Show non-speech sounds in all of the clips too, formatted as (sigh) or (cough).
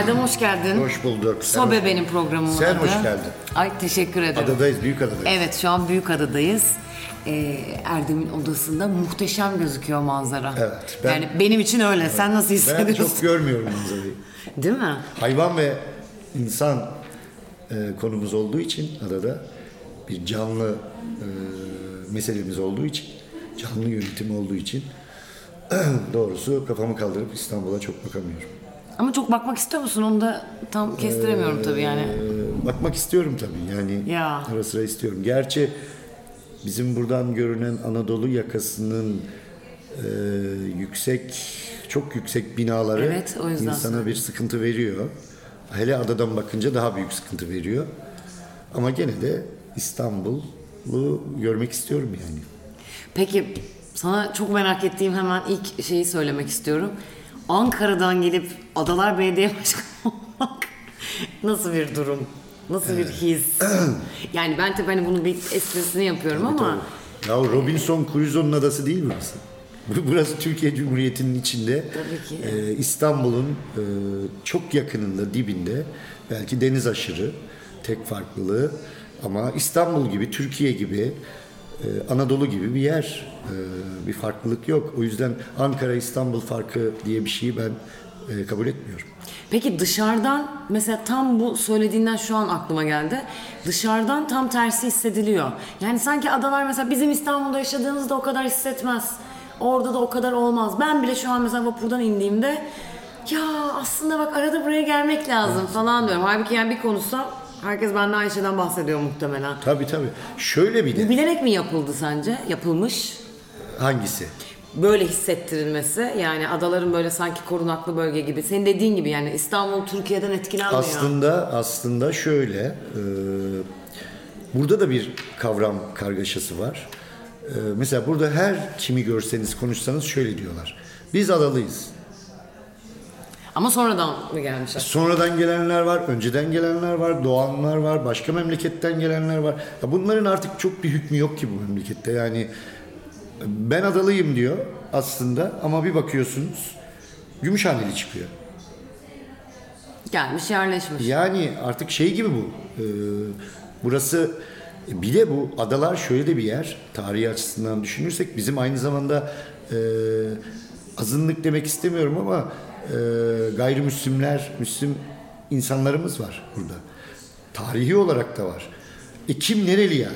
Erdem hoş geldin. Hoş bulduk. Sobe Sen- benim programımın Sen adı. hoş geldin. Ay teşekkür ederim. Adadayız, büyük adadayız. Evet şu an Büyükada'dayız. Ee, Erdem'in odasında muhteşem gözüküyor manzara. Evet, ben- yani benim için öyle. Sen nasıl Ben hissediyorsun? çok görmüyorum manzarayı. (laughs) Değil mi? Hayvan ve insan e, konumuz olduğu için adada bir canlı e, meselemiz olduğu için, canlı yönetimi olduğu için (clears throat) doğrusu kafamı kaldırıp İstanbul'a çok bakamıyorum. Ama çok bakmak istiyor musun? Onu da tam kestiremiyorum tabii yani. Bakmak istiyorum tabii yani Ya. ara sıra istiyorum. Gerçi bizim buradan görünen Anadolu yakasının e, yüksek çok yüksek binaları Evet, o yüzden insana söyledim. bir sıkıntı veriyor. Hele adadan bakınca daha büyük sıkıntı veriyor. Ama gene de İstanbul'u görmek istiyorum yani. Peki sana çok merak ettiğim hemen ilk şeyi söylemek istiyorum. Ankara'dan gelip Adalar Belediye Başkanı (laughs) olmak nasıl bir durum? Nasıl bir his? (clears throat) yani ben tabii hani bunun bir esprisini yapıyorum ama Ya Robinson Crusoe'nun adası değil burası. Bu- Burası Türkiye Cumhuriyeti'nin içinde Tabii ki. e, İstanbul'un e, çok yakınında dibinde belki deniz aşırı tek farklılığı ama İstanbul gibi Türkiye gibi Anadolu gibi bir yer E, bir farklılık yok. O yüzden Ankara İstanbul farkı diye bir şeyi ben e, kabul etmiyorum. peki dışarıdan mesela tam bu söylediğinden şu an aklıma geldi. Dışarıdan tam tersi hissediliyor. Yani sanki adalar mesela bizim İstanbul'da yaşadığımızda o kadar hissetmez. Orada da o kadar olmaz. Ben bile şu an mesela vapurdan indiğimde ya aslında bak arada buraya gelmek lazım falan diyorum. Halbuki yani bir konuşsam herkes benden Ayşe'den bahsediyor muhtemelen. Tabii tabii. Şöyle bir Bu de bilerek mi yapıldı sence? Yapılmış. hangisi? Böyle hissettirilmesi yani adaların böyle sanki korunaklı bölge gibi. Senin dediğin gibi yani İstanbul Türkiye'den etkilenmiyor. Aslında aslında şöyle e, burada da bir kavram kargaşası var. E, mesela burada her kimi görseniz konuşsanız şöyle diyorlar. Biz adalıyız. Ama sonradan mı gelmişler? Sonradan gelenler var, önceden gelenler var, doğanlar var, başka memleketten gelenler var. Ya bunların artık çok bir hükmü yok ki bu memlekette. Yani ben adalıyım diyor aslında ama bir bakıyorsunuz Gümüşhaneli çıkıyor. Gelmiş yerleşmiş. Yani artık şey gibi bu. e, burası e, bir de bu adalar şöyle de bir yer. Tarihi açısından düşünürsek bizim aynı zamanda e, azınlık demek istemiyorum ama e, gayrimüslimler, Müslüm insanlarımız var burada. Tarihi olarak da var. E kim nereli yani?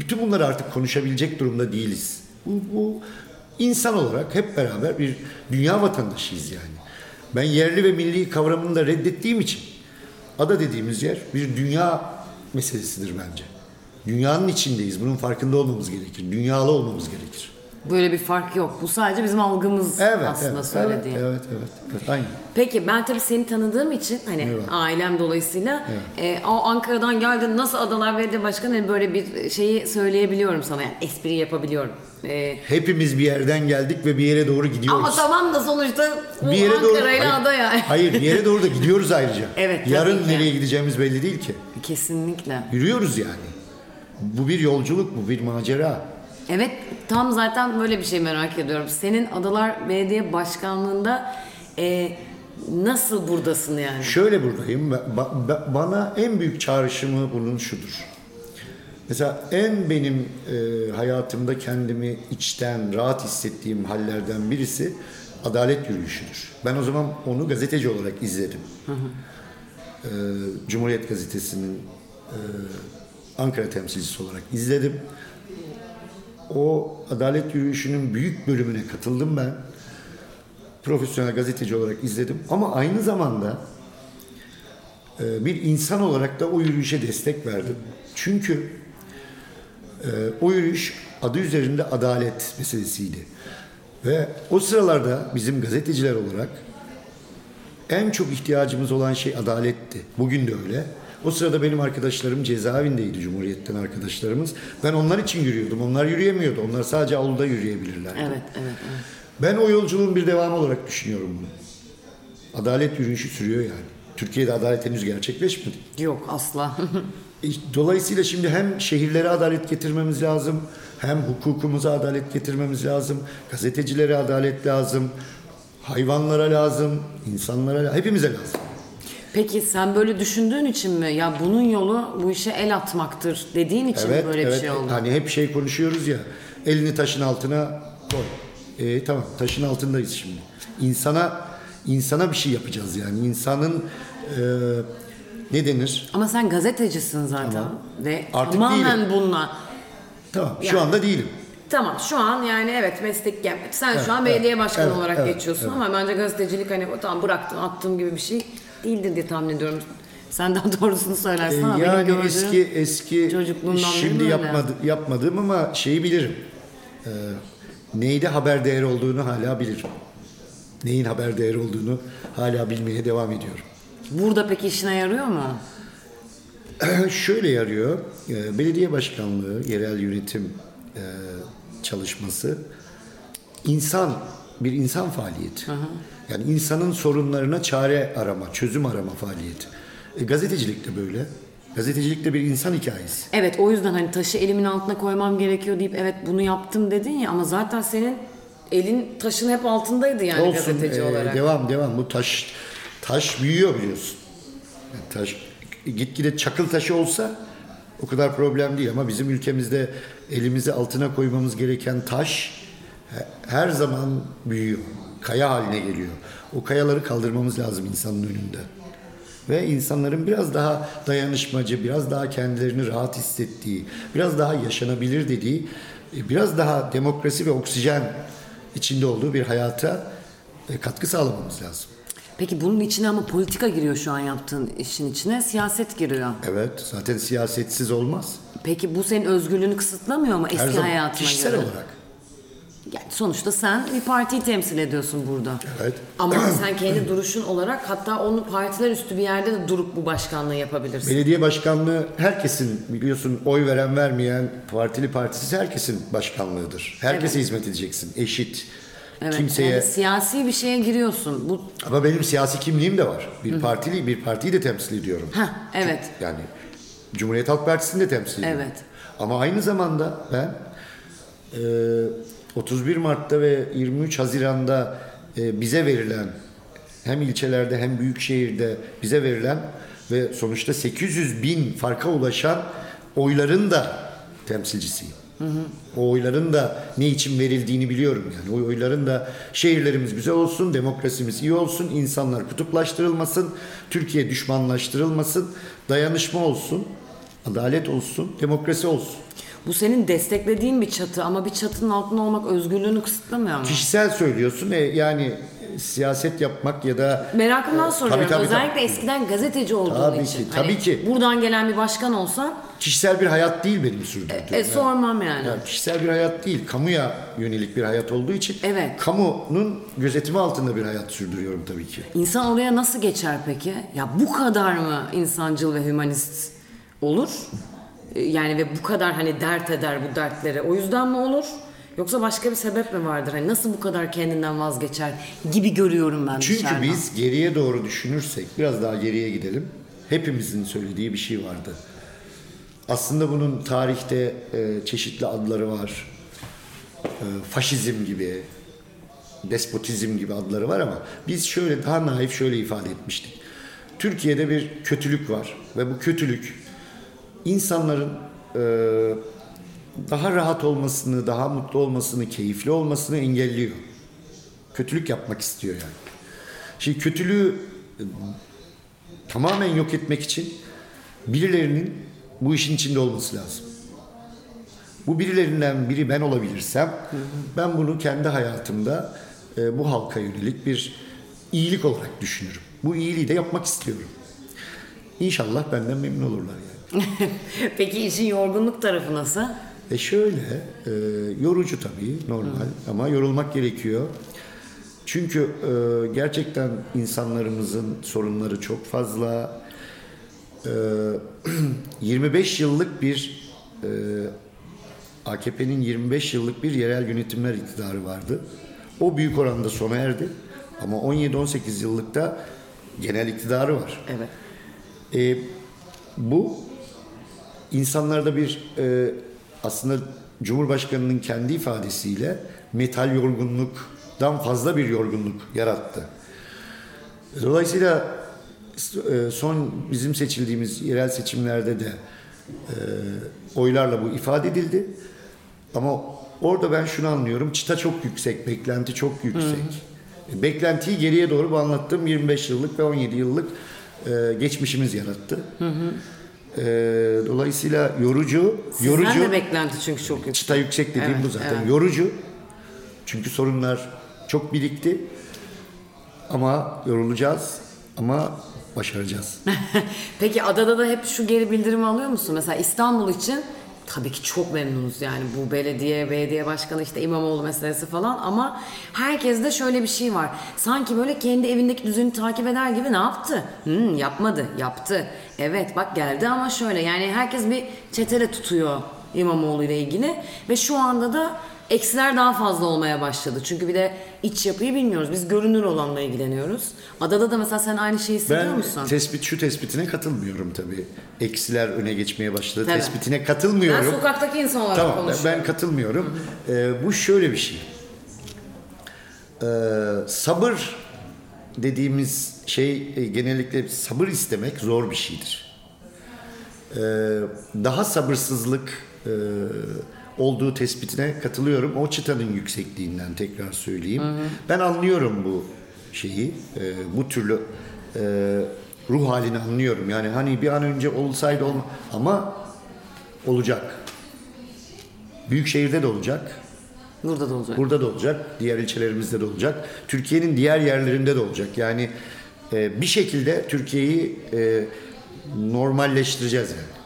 Bütün bunları artık konuşabilecek durumda değiliz. Bu, bu insan olarak hep beraber bir dünya vatandaşıyız yani. Ben yerli ve milli kavramını da reddettiğim için ada dediğimiz yer bir dünya meselesidir bence. Dünyanın içindeyiz. Bunun farkında olmamız gerekir. Dünyalı olmamız gerekir. Böyle bir fark yok. Bu sadece bizim algımız Evet, aslında evet, söylediğin. Evet, evet, evet, evet. Aynen. Peki ben tabii seni tanıdığım için hani Evet. ailem dolayısıyla e, o Ankara'dan geldin nasıl Adalar Belediye Başkanı hani böyle bir şeyi söyleyebiliyorum sana yani espri yapabiliyorum. E, Hepimiz bir yerden geldik ve bir yere doğru gidiyoruz. ama tamam da sonuçta bir yere doğru Ankara'yla hayır, ada yani. hayır, bir yere doğru da gidiyoruz ayrıca. (laughs) Evet, Yarın ki. nereye gideceğimiz belli değil ki. Kesinlikle. Yürüyoruz yani. Bu bir yolculuk, bu bir macera. Evet tam zaten böyle bir şey merak ediyorum. Senin Adalar Belediye Başkanlığı'nda e, nasıl buradasın yani? Şöyle buradayım. ba- ba- bana en büyük çağrışımı bunun şudur. Mesela en benim e, hayatımda kendimi içten rahat hissettiğim hallerden birisi adalet yürüyüşüdür. Ben o zaman onu gazeteci olarak izledim. E, Cumhuriyet Gazetesi'nin e, Ankara temsilcisi olarak izledim. O adalet yürüyüşünün büyük bölümüne katıldım ben. Profesyonel gazeteci olarak izledim. Ama aynı zamanda e, bir insan olarak da o yürüyüşe destek verdim. Çünkü e, o yürüyüş adı üzerinde adalet meselesiydi. Ve o sıralarda bizim gazeteciler olarak en çok ihtiyacımız olan şey adaletti. Bugün de öyle. O sırada benim arkadaşlarım cezaevindeydi Cumhuriyet'ten arkadaşlarımız. Ben onlar için yürüyordum. Onlar yürüyemiyordu. Onlar sadece avluda yürüyebilirler. Evet, evet, evet. Ben o yolculuğun bir devamı olarak düşünüyorum bunu. Adalet yürüyüşü sürüyor yani. Türkiye'de adalet henüz gerçekleşmedi. Yok asla. (laughs) Dolayısıyla şimdi hem şehirlere adalet getirmemiz lazım, hem hukukumuza adalet getirmemiz lazım, gazetecilere adalet lazım, Hayvanlara lazım, insanlara la- hepimize lazım. Peki sen böyle düşündüğün için mi? Ya bunun yolu bu işe el atmaktır dediğin için mi böyle bir şey oldu? Hani hep şey konuşuyoruz ya. Elini taşın altına koy. E, tamam, taşın altındayız şimdi. İnsana insana bir şey yapacağız yani. İnsanın e, ne denir? Ama sen gazetecisin zaten Tamam. ve Artık tamamen değilim. bununla. Tamam, şu Yani- anda değilim. Tamam şu an yani evet meslek gel- sen Evet, şu an belediye evet, başkanı evet, olarak evet, geçiyorsun ama bence gazetecilik hani o tamam bıraktım attığım gibi bir şey değildir diye tahmin ediyorum. Sen daha doğrusunu söylersin ama benim E, yani gördüğüm eski eski çocukluğumdan beri şimdi böyle. yapmadı, yapmadığım ama şeyi bilirim. Ee, neyde haber değeri olduğunu hala bilirim. Neyin haber değeri olduğunu hala bilmeye devam ediyorum. burada peki işine yarıyor mu? (clears throat) Şöyle yarıyor. e, Belediye başkanlığı, yerel yönetim e, çalışması insan bir insan faaliyeti. Yani insanın sorunlarına çare arama, çözüm arama faaliyeti. E, gazetecilik de böyle. Gazetecilik de bir insan hikayesi. Evet o yüzden hani taşı elimin altına koymam gerekiyor deyip evet bunu yaptım dedin ya ama zaten senin elin taşın hep altındaydı yani Olsun. gazeteci e, olarak. Devam devam. Bu taş taş büyüyor biliyorsun. Yani taş gitgide çakıl taşı olsa o kadar problem değil ama bizim ülkemizde elimizi altına koymamız gereken taş he- her zaman büyüyor. Kaya haline geliyor. O kayaları kaldırmamız lazım insanın önünde. Ve insanların biraz daha dayanışmacı, biraz daha kendilerini rahat hissettiği, biraz daha yaşanabilir dediği, e, biraz daha demokrasi ve oksijen içinde olduğu bir hayata e, katkı sağlamamız lazım. Peki bunun içine ama politika giriyor şu an yaptığın işin içine siyaset giriyor. Evet, zaten siyasetsiz olmaz. Peki bu senin özgürlüğünü kısıtlamıyor mu eski Her zaman hayatına kişisel göre? olarak. Yani sonuçta sen bir partiyi temsil ediyorsun burada. Evet. Ama (clears throat) sen kendi duruşun olarak hatta onu partiler üstü bir yerde de durup bu başkanlığı yapabilirsin. Belediye başkanlığı herkesin biliyorsun oy veren vermeyen partili partisiz herkesin başkanlığıdır. Herkese hizmet edeceksin. Eşit. Evet, Kimseye yani siyasi bir şeye giriyorsun. Bu ama benim siyasi kimliğim de var. Bir partili bir partiyi de temsil ediyorum. Heh, evet. Yani Cumhuriyet Halk Partisi'ni de temsil ediyorum. Evet. Ama aynı zamanda ben e, 31 Mart'ta ve 23 Haziran'da e, bize verilen hem ilçelerde hem büyük şehirde bize verilen ve sonuçta 800 bin farka ulaşan oyların da temsilcisiyim. O oyların da ne için verildiğini biliyorum yani. O oyların da şehirlerimiz güzel olsun, demokrasimiz iyi olsun, insanlar kutuplaştırılmasın, Türkiye düşmanlaştırılmasın, dayanışma olsun, adalet olsun, demokrasi olsun. Bu senin desteklediğin bir çatı ama bir çatının altında olmak özgürlüğünü kısıtlamıyor mu? Kişisel söylüyorsun e, yani e, siyaset yapmak ya da Merakımdan e, soruyorum. tabii, tabii, Özellikle tabii. eskiden gazeteci olduğun Tabii için. ki, Hani tabii ki. Buradan gelen bir başkan olsan kişisel bir hayat değil benim sürdürdüğüm. e, sormam yani. Yani kişisel bir hayat değil, kamuya yönelik bir hayat olduğu için Evet. kamunun gözetimi altında bir hayat sürdürüyorum tabii ki. İnsan oraya nasıl geçer peki? Ya bu kadar mı insancıl ve hümanist olur? E, Yani ve bu kadar hani dert eder bu dertleri. O yüzden mi olur? Yoksa başka bir sebep mi vardır? Hani nasıl bu kadar kendinden vazgeçer gibi görüyorum ben Çünkü dışarıdan. biz geriye doğru düşünürsek, biraz daha geriye gidelim. Hepimizin söylediği bir şey vardı. Aslında bunun tarihte e, çeşitli adları var. E, faşizm gibi, despotizm gibi adları var ama biz şöyle daha naif şöyle ifade etmiştik. Türkiye'de bir kötülük var ve bu kötülük insanların e, daha rahat olmasını, daha mutlu olmasını, keyifli olmasını engelliyor. Kötülük yapmak istiyor yani. Şimdi kötülüğü e, tamamen yok etmek için birilerinin bu işin içinde olması lazım. Bu birilerinden biri ben olabilirsem ben bunu kendi hayatımda e, bu halka yönelik bir iyilik olarak düşünürüm. Bu iyiliği de yapmak istiyorum. İnşallah benden memnun olurlar yani. (laughs) Peki işin yorgunluk tarafı nasıl? E şöyle, e, yorucu tabii normal ama yorulmak gerekiyor. Çünkü e, gerçekten insanlarımızın sorunları çok fazla. E, (clears throat) 25 yıllık bir e, AKP'nin 25 yıllık bir yerel yönetimler iktidarı vardı. O büyük oranda sona erdi. Ama 17-18 yıllıkta genel iktidarı var. Evet. E, bu insanlarda bir e, aslında Cumhurbaşkanının kendi ifadesiyle metal yorgunluk dan fazla bir yorgunluk yarattı. Dolayısıyla e, son bizim seçildiğimiz yerel seçimlerde de e, oylarla bu ifade edildi. Ama orada ben şunu anlıyorum. Çıta çok yüksek, beklenti çok yüksek. E, Beklentiyi geriye doğru bu anlattığım 25 yıllık ve 17 yıllık e, geçmişimiz yarattı. E, dolayısıyla yorucu, Sizden yorucu de beklenti çünkü çok yüksek. çıta yüksek dediğim Evet, bu zaten. evet. Yorucu. Çünkü sorunlar çok birikti. Ama yorulacağız ama başaracağız. (laughs) Peki adada da hep şu geri bildirimi alıyor musun? Mesela İstanbul için tabii ki çok memnunuz yani bu belediye, belediye başkanı işte İmamoğlu meselesi falan ama herkeste şöyle bir şey var. Sanki böyle kendi evindeki düzeni takip eder gibi ne yaptı? Hmm, yapmadı, yaptı. Evet bak geldi ama şöyle yani herkes bir çetele tutuyor İmamoğlu ile ilgili ve şu anda da eksiler daha fazla olmaya başladı. Çünkü bir de iç yapıyı bilmiyoruz. Biz görünür olanla ilgileniyoruz. Adada da mesela sen aynı şeyi hissediyor Ben musun? tespit şu tespitine katılmıyorum tabii. Eksiler öne geçmeye başladı. Tabii. Tespitine katılmıyorum. Ben sokaktaki insan olarak Tamam ben- konuşuyorum. ben katılmıyorum. Ee, bu şöyle bir şey. Ee, sabır dediğimiz şey e, genellikle sabır istemek zor bir şeydir. Ee, daha sabırsızlık e, olduğu tespitine katılıyorum. O çıtanın yüksekliğinden tekrar söyleyeyim. Ben anlıyorum bu şeyi, e, bu türlü e, ruh halini anlıyorum. Yani hani bir an önce olsaydı olma ama olacak. Büyük şehirde de olacak. Burada da olacak. Burada da olacak. Diğer ilçelerimizde de olacak. Türkiye'nin diğer yerlerinde de olacak. Yani e, bir şekilde Türkiye'yi e, normalleştireceğiz yani.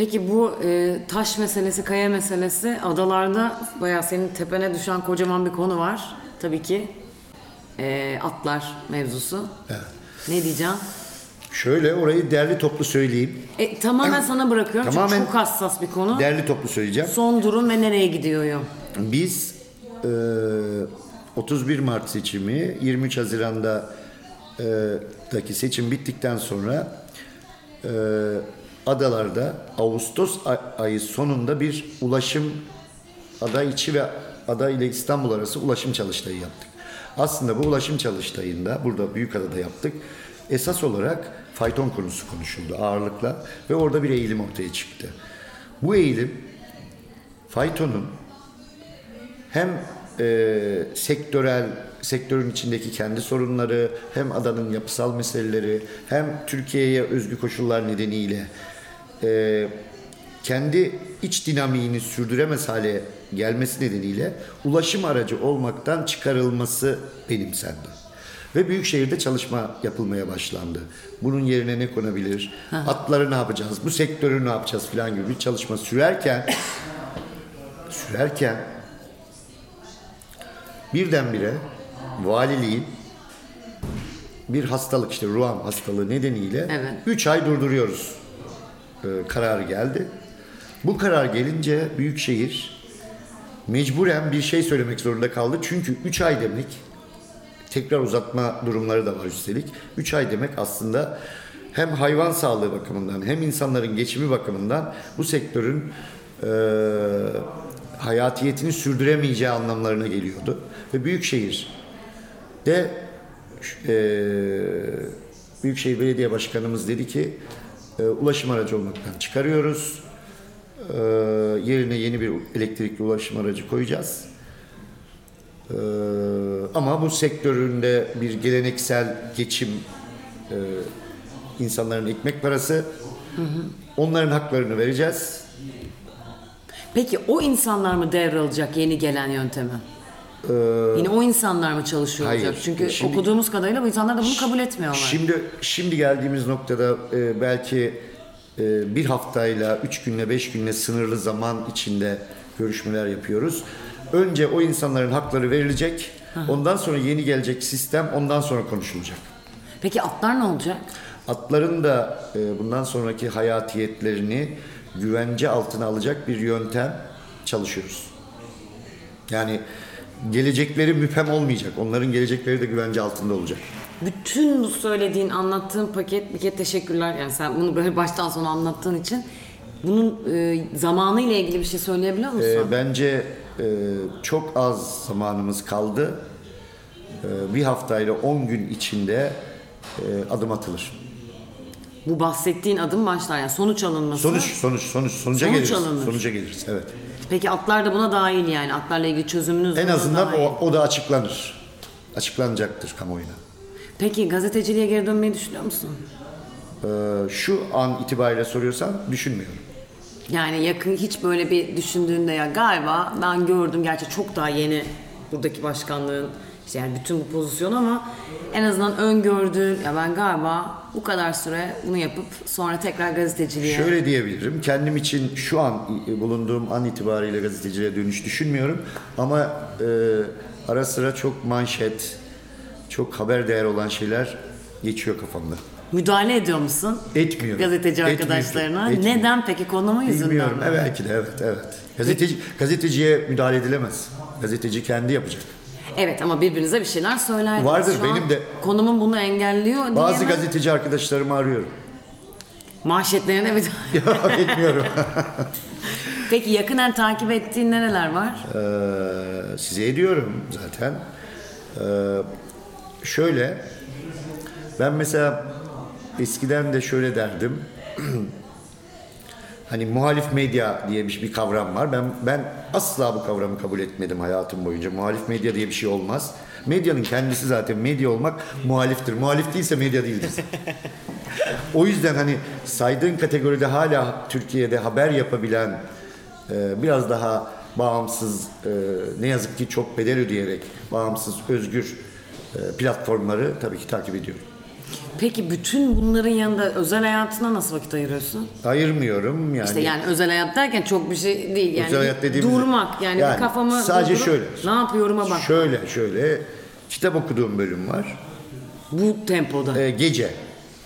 Peki bu e, taş meselesi, kaya meselesi adalarda bayağı senin tepene düşen kocaman bir konu var. Tabii ki e, atlar mevzusu. Evet. Ne diyeceğim? Şöyle orayı derli toplu söyleyeyim. E, tamamen sana bırakıyorum Tamamen çünkü çok hassas bir konu. Derli toplu söyleyeceğim. Son durum ve nereye gidiyor? Biz e, 31 Mart seçimi 23 Haziran'da e, daki seçim bittikten sonra e, adalarda Ağustos ay- ayı sonunda bir ulaşım ada içi ve ada ile İstanbul arası ulaşım çalıştayı yaptık. Aslında bu ulaşım çalıştayında burada Büyükada'da yaptık. Esas olarak fayton konusu konuşuldu ağırlıkla ve orada bir eğilim ortaya çıktı. Bu eğilim faytonun hem e, sektörel sektörün içindeki kendi sorunları hem adanın yapısal meseleleri hem Türkiye'ye özgü koşullar nedeniyle e, kendi iç dinamiğini sürdüremez hale gelmesi nedeniyle ulaşım aracı olmaktan çıkarılması benimsendi. Ve büyük şehirde çalışma yapılmaya başlandı. Bunun yerine ne konabilir? Atları ne yapacağız? Bu sektörü ne yapacağız filan gibi bir çalışma sürerken sürerken birdenbire valiliğin bir hastalık işte ruam hastalığı nedeniyle Evet. 3 ay durduruyoruz e, kararı geldi. Bu karar gelince Büyükşehir mecburen bir şey söylemek zorunda kaldı. Çünkü 3 ay demek tekrar uzatma durumları da var üstelik. 3 ay demek aslında hem hayvan sağlığı bakımından hem insanların geçimi bakımından bu sektörün e, hayatiyetini sürdüremeyeceği anlamlarına geliyordu. Ve Büyükşehir de e, Büyükşehir Belediye Başkanımız dedi ki e, ulaşım aracı olmaktan çıkarıyoruz. E, yerine yeni bir elektrikli ulaşım aracı koyacağız. Ee, ama bu sektöründe bir geleneksel geçim e, insanların ekmek parası onların haklarını vereceğiz. Peki o insanlar mı devralacak yeni gelen yöntemi? Yine o insanlar mı çalışıyor Hayır. olacak? Çünkü Şimdi- okuduğumuz kadarıyla bu insanlar da bunu kabul etmiyorlar. Şimdi şimdi geldiğimiz noktada e, belki e, bir haftayla, üç günle, beş günle sınırlı zaman içinde görüşmeler yapıyoruz. Önce o insanların hakları verilecek. Ondan sonra yeni gelecek sistem ondan sonra konuşulacak. Peki atlar ne olacak? Atların da e, bundan sonraki hayatiyetlerini güvence altına alacak bir yöntem çalışıyoruz. Yani gelecekleri müphem olmayacak. Onların gelecekleri de güvence altında olacak. Bütün bu söylediğin, anlattığın paket, bir kere teşekkürler. Yani sen bunu böyle baştan sona anlattığın için. Bunun e, zamanı ile ilgili bir şey söyleyebiliyor musun? E, bence e, çok az zamanımız kaldı. E, bir haftayla 10 gün içinde e, adım atılır. Bu bahsettiğin adım başlar yani sonuç alınması. Sonuç, sonuç, sonuç, sonuca Sonuç geliriz. alınır. Sonuca geliriz, evet. Peki atlar da buna dahil yani. Atlarla ilgili çözümünüz En buna azından dahil. o, o da açıklanır. Açıklanacaktır kamuoyuna. Peki gazeteciliğe geri dönmeyi düşünüyor musun? Ee, şu an itibariyle soruyorsan düşünmüyorum. Yani yakın hiç böyle bir düşündüğünde ya galiba ben gördüm gerçi çok daha yeni buradaki başkanlığın işte yani bütün bu pozisyon ama en azından öngördüğün ya ben galiba bu kadar süre bunu yapıp sonra tekrar gazeteciliğe Şöyle diyebilirim. Kendim için şu an bulunduğum an itibariyle gazeteciliğe dönüş düşünmüyorum. Ama e, ara sıra çok manşet, çok haber değer olan şeyler geçiyor kafamda. müdahale ediyor musun? Etmiyorum. Gazeteci Etmiyorum. arkadaşlarına. Etmiyorum. Neden peki konumu yüzünden Bilmiyorum. mi? Evet, belki de evet, evet. Gazeteci, gazeteciye müdahale edilemez. Gazeteci kendi yapacak. Evet ama birbirinize bir şeyler söylerdiniz. Vardır, Şu an benim de- Konumun bunu engelliyor Bazı diyemem. gazeteci arkadaşlarımı arıyorum. Manşetlerine bir Ya etmiyorum. (laughs) Peki yakından takip ettiğin nereler var? Ee, size ediyorum zaten. Ee, şöyle, ben mesela eskiden de şöyle derdim. (clears throat) hani muhalif medya diye bir, bir kavram var. Ben ben asla bu kavramı kabul etmedim hayatım boyunca. Muhalif medya diye bir şey olmaz. Medyanın kendisi zaten medya olmak muhaliftir. Muhalif değilse medya değildir. (laughs) o yüzden hani saydığın kategoride hala Türkiye'de haber yapabilen e, biraz daha bağımsız e, ne yazık ki çok bedel ödeyerek bağımsız özgür e, platformları tabii ki takip ediyorum. Peki bütün bunların yanında özel hayatına nasıl vakit ayırıyorsun? Ayırmıyorum yani. İşte yani özel hayat derken çok bir şey değil yani. Özel hayat dediğimiz- durmak yani, Yani kafamı sadece durdurup şöyle. ne yapıyorum'a bak. Şöyle şöyle kitap okuduğum bölüm var. Bu tempoda. E, gece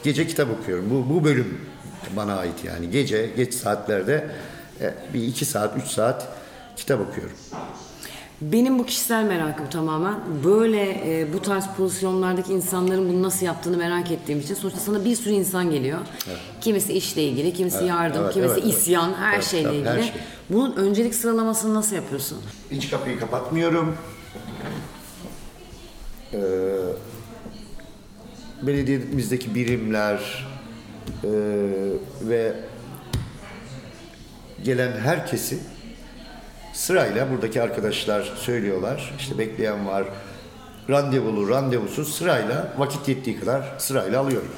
gece kitap okuyorum. Bu bu bölüm bana ait yani. Gece geç saatlerde e, bir iki saat üç saat kitap okuyorum. Benim bu kişisel merakım tamamen böyle e, bu tarz pozisyonlardaki insanların bunu nasıl yaptığını merak ettiğim için sonuçta sana bir sürü insan geliyor. Kimisi işle ilgili, kimisi yardım, evet, kimisi evet, evet. isyan, her Evet, şeyle tabii, her ilgili. şey. Bunun öncelik sıralamasını nasıl yapıyorsun? Hiç kapıyı kapatmıyorum. Ee, belediyemizdeki birimler e, ve gelen herkesi sırayla buradaki arkadaşlar söylüyorlar. İşte bekleyen var. Randevulu, randevusuz sırayla vakit yettiği kadar sırayla alıyorum.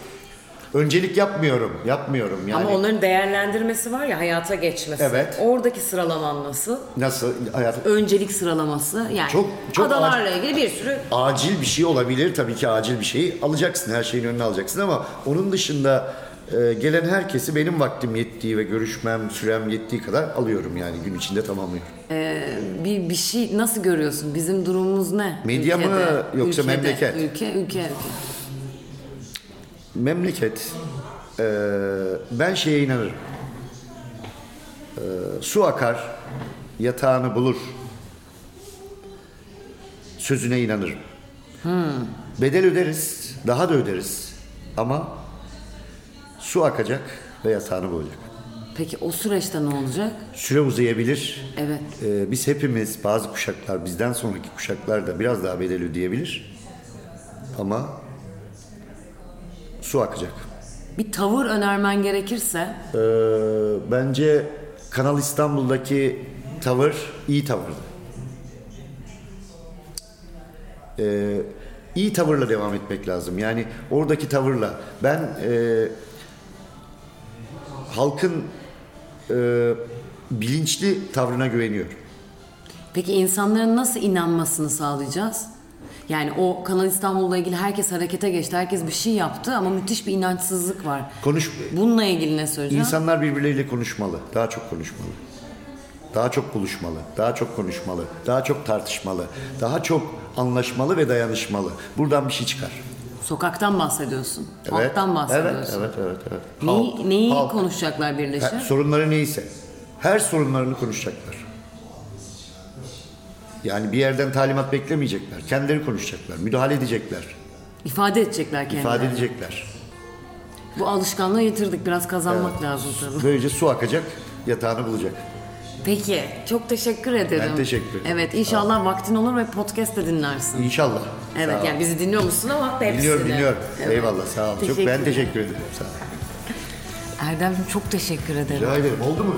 Öncelik yapmıyorum, yapmıyorum. Yani Ama onların değerlendirmesi var ya hayata geçmesi. Evet. Oradaki sıralaman nasıl? nasıl hayat Öncelik sıralaması yani Çok- çok adalarla ilgili bir sürü acil bir şey olabilir. Tabii ki acil bir şey alacaksın. Her şeyin önüne alacaksın ama onun dışında e, gelen herkesi benim vaktim yettiği ve görüşmem, sürem yettiği kadar alıyorum yani gün içinde tamamlıyorum. bir bir şey nasıl görüyorsun? Bizim durumumuz ne? Medya mı yoksa memleket? Ülke, ülke, ülke. Memleket e, ben şeye inanırım. E, su akar, yatağını bulur. Sözüne inanırım. Bedel öderiz, daha da öderiz. Ama su akacak ve yatağını bulacak. Peki o süreçte ne olacak? Süre uzayabilir. Evet. Ee, biz hepimiz, bazı kuşaklar, bizden sonraki kuşaklar da biraz daha bedel ödeyebilir. Ama su akacak. Bir tavır önermen gerekirse Ee, bence Kanal İstanbul'daki tavır iyi tavırdı. Ee, iyi tavırla devam etmek lazım. Yani oradaki tavırla ben e, halkın e, bilinçli tavrına güveniyorum. peki insanların nasıl inanmasını sağlayacağız? Yani o Kanal İstanbul'la ilgili herkes harekete geçti. Herkes bir şey yaptı ama müthiş bir inançsızlık var. Konuş Bununla ilgili ne söyleyeceğim? İnsanlar birbirleriyle konuşmalı. Daha çok konuşmalı. Daha çok buluşmalı. Daha çok konuşmalı. Daha çok tartışmalı. Daha çok anlaşmalı ve dayanışmalı. Buradan bir şey çıkar. Sokaktan bahsediyorsun. Halktan bahsediyorsun. Evet, evet, evet, evet. Neyi, Halk, neyi halk. konuşacaklar birleşir? Her- sorunları neyse. Her sorunlarını konuşacaklar. Yani bir yerden talimat beklemeyecekler. Kendileri konuşacaklar. Müdahale edecekler. İfade edecekler kendilerini. ifade edecekler. Bu alışkanlığı yitirdik. Biraz kazanmak lazım tabii. Böylece su akacak, yatağını bulacak. Peki çok teşekkür ederim. Ben teşekkür ederim. Evet inşallah vaktin olur ve podcast de dinlersin. İnşallah. Evet yani bizi dinliyormuşsun ama hepsini. Dinliyorum dinliyorum. Evet. Eyvallah sağ ol. Çok ben teşekkür ederim. Ol. Erdem'cim çok teşekkür ederim. Rica ederim. Oldu mu?